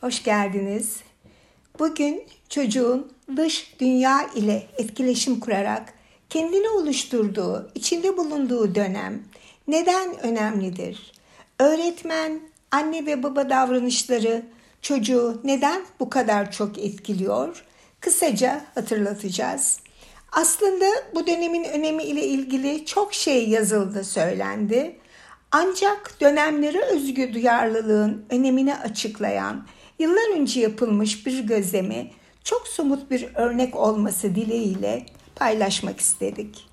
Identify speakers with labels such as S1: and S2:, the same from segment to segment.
S1: Hoş geldiniz. Bugün çocuğun dış dünya ile etkileşim kurarak kendini oluşturduğu, içinde bulunduğu dönem neden önemlidir? Öğretmen, anne ve baba davranışları çocuğu neden bu kadar çok etkiliyor? Kısaca hatırlatacağız. Aslında bu dönemin önemi ile ilgili çok şey yazıldı, söylendi. Ancak dönemlere özgü duyarlılığın önemini açıklayan yıllar önce yapılmış bir gözlemi çok somut bir örnek olması dileğiyle paylaşmak istedik.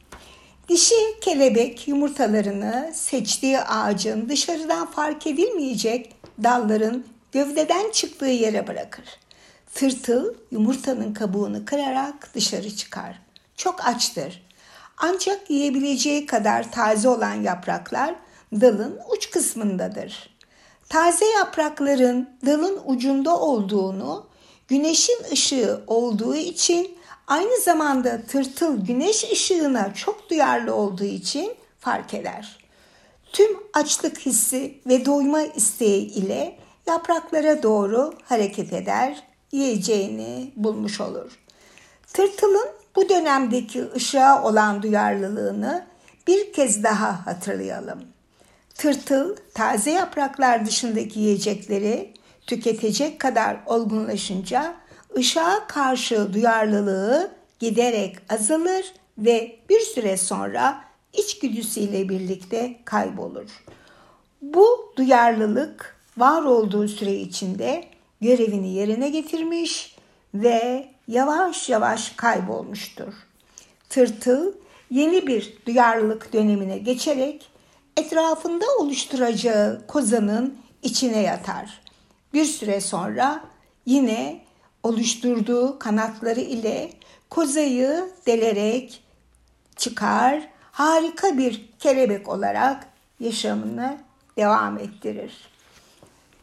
S1: Dişi kelebek yumurtalarını seçtiği ağacın dışarıdan fark edilmeyecek dalların gövdeden çıktığı yere bırakır. Tırtıl yumurtanın kabuğunu kırarak dışarı çıkar. Çok açtır. Ancak yiyebileceği kadar taze olan yapraklar dalın uç kısmındadır. Taze yaprakların dalın ucunda olduğunu, güneşin ışığı olduğu için aynı zamanda tırtıl güneş ışığına çok duyarlı olduğu için fark eder. Tüm açlık hissi ve doyma isteği ile yapraklara doğru hareket eder, yiyeceğini bulmuş olur. Tırtılın bu dönemdeki ışığa olan duyarlılığını bir kez daha hatırlayalım. Tırtıl taze yapraklar dışındaki yiyecekleri tüketecek kadar olgunlaşınca ışığa karşı duyarlılığı giderek azalır ve bir süre sonra içgüdüsüyle birlikte kaybolur. Bu duyarlılık var olduğu süre içinde görevini yerine getirmiş ve yavaş yavaş kaybolmuştur. Tırtıl yeni bir duyarlılık dönemine geçerek etrafında oluşturacağı kozanın içine yatar. Bir süre sonra yine oluşturduğu kanatları ile kozayı delerek çıkar, harika bir kelebek olarak yaşamını devam ettirir.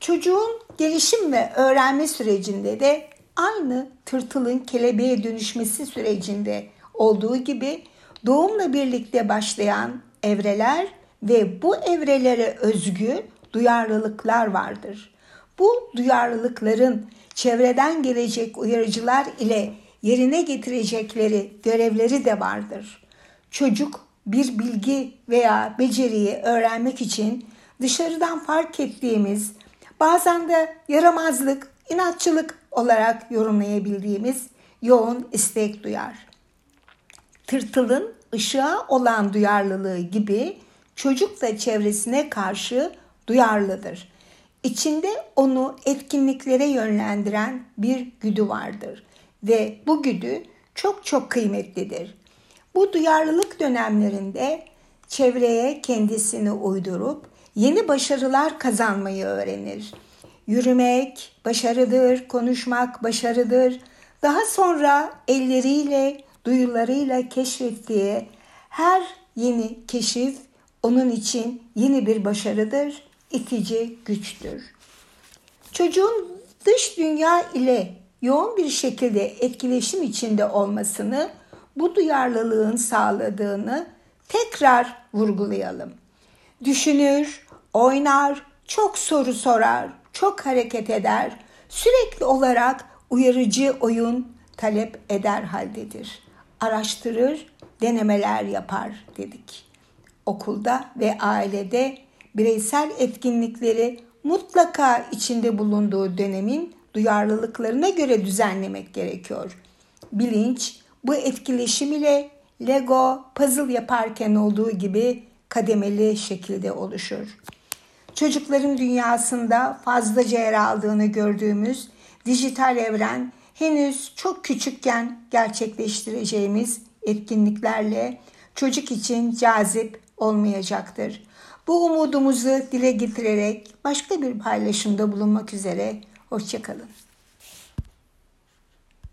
S1: Çocuğun gelişim ve öğrenme sürecinde de aynı tırtılın kelebeğe dönüşmesi sürecinde olduğu gibi doğumla birlikte başlayan evreler ve bu evrelere özgü duyarlılıklar vardır. Bu duyarlılıkların çevreden gelecek uyarıcılar ile yerine getirecekleri görevleri de vardır. Çocuk bir bilgi veya beceriyi öğrenmek için dışarıdan fark ettiğimiz, bazen de yaramazlık, inatçılık olarak yorumlayabildiğimiz yoğun istek duyar. Tırtılın ışığa olan duyarlılığı gibi çocuk da çevresine karşı duyarlıdır. İçinde onu etkinliklere yönlendiren bir güdü vardır ve bu güdü çok çok kıymetlidir. Bu duyarlılık dönemlerinde çevreye kendisini uydurup yeni başarılar kazanmayı öğrenir. Yürümek başarıdır, konuşmak başarıdır. Daha sonra elleriyle, duyularıyla keşfettiği her yeni keşif onun için yeni bir başarıdır, itici güçtür. Çocuğun dış dünya ile yoğun bir şekilde etkileşim içinde olmasını, bu duyarlılığın sağladığını tekrar vurgulayalım. Düşünür, oynar, çok soru sorar, çok hareket eder, sürekli olarak uyarıcı oyun talep eder haldedir. Araştırır, denemeler yapar dedik okulda ve ailede bireysel etkinlikleri mutlaka içinde bulunduğu dönemin duyarlılıklarına göre düzenlemek gerekiyor. Bilinç bu etkileşim ile Lego puzzle yaparken olduğu gibi kademeli şekilde oluşur. Çocukların dünyasında fazlaca yer aldığını gördüğümüz dijital evren henüz çok küçükken gerçekleştireceğimiz etkinliklerle çocuk için cazip olmayacaktır. Bu umudumuzu dile getirerek başka bir paylaşımda bulunmak üzere. Hoşçakalın.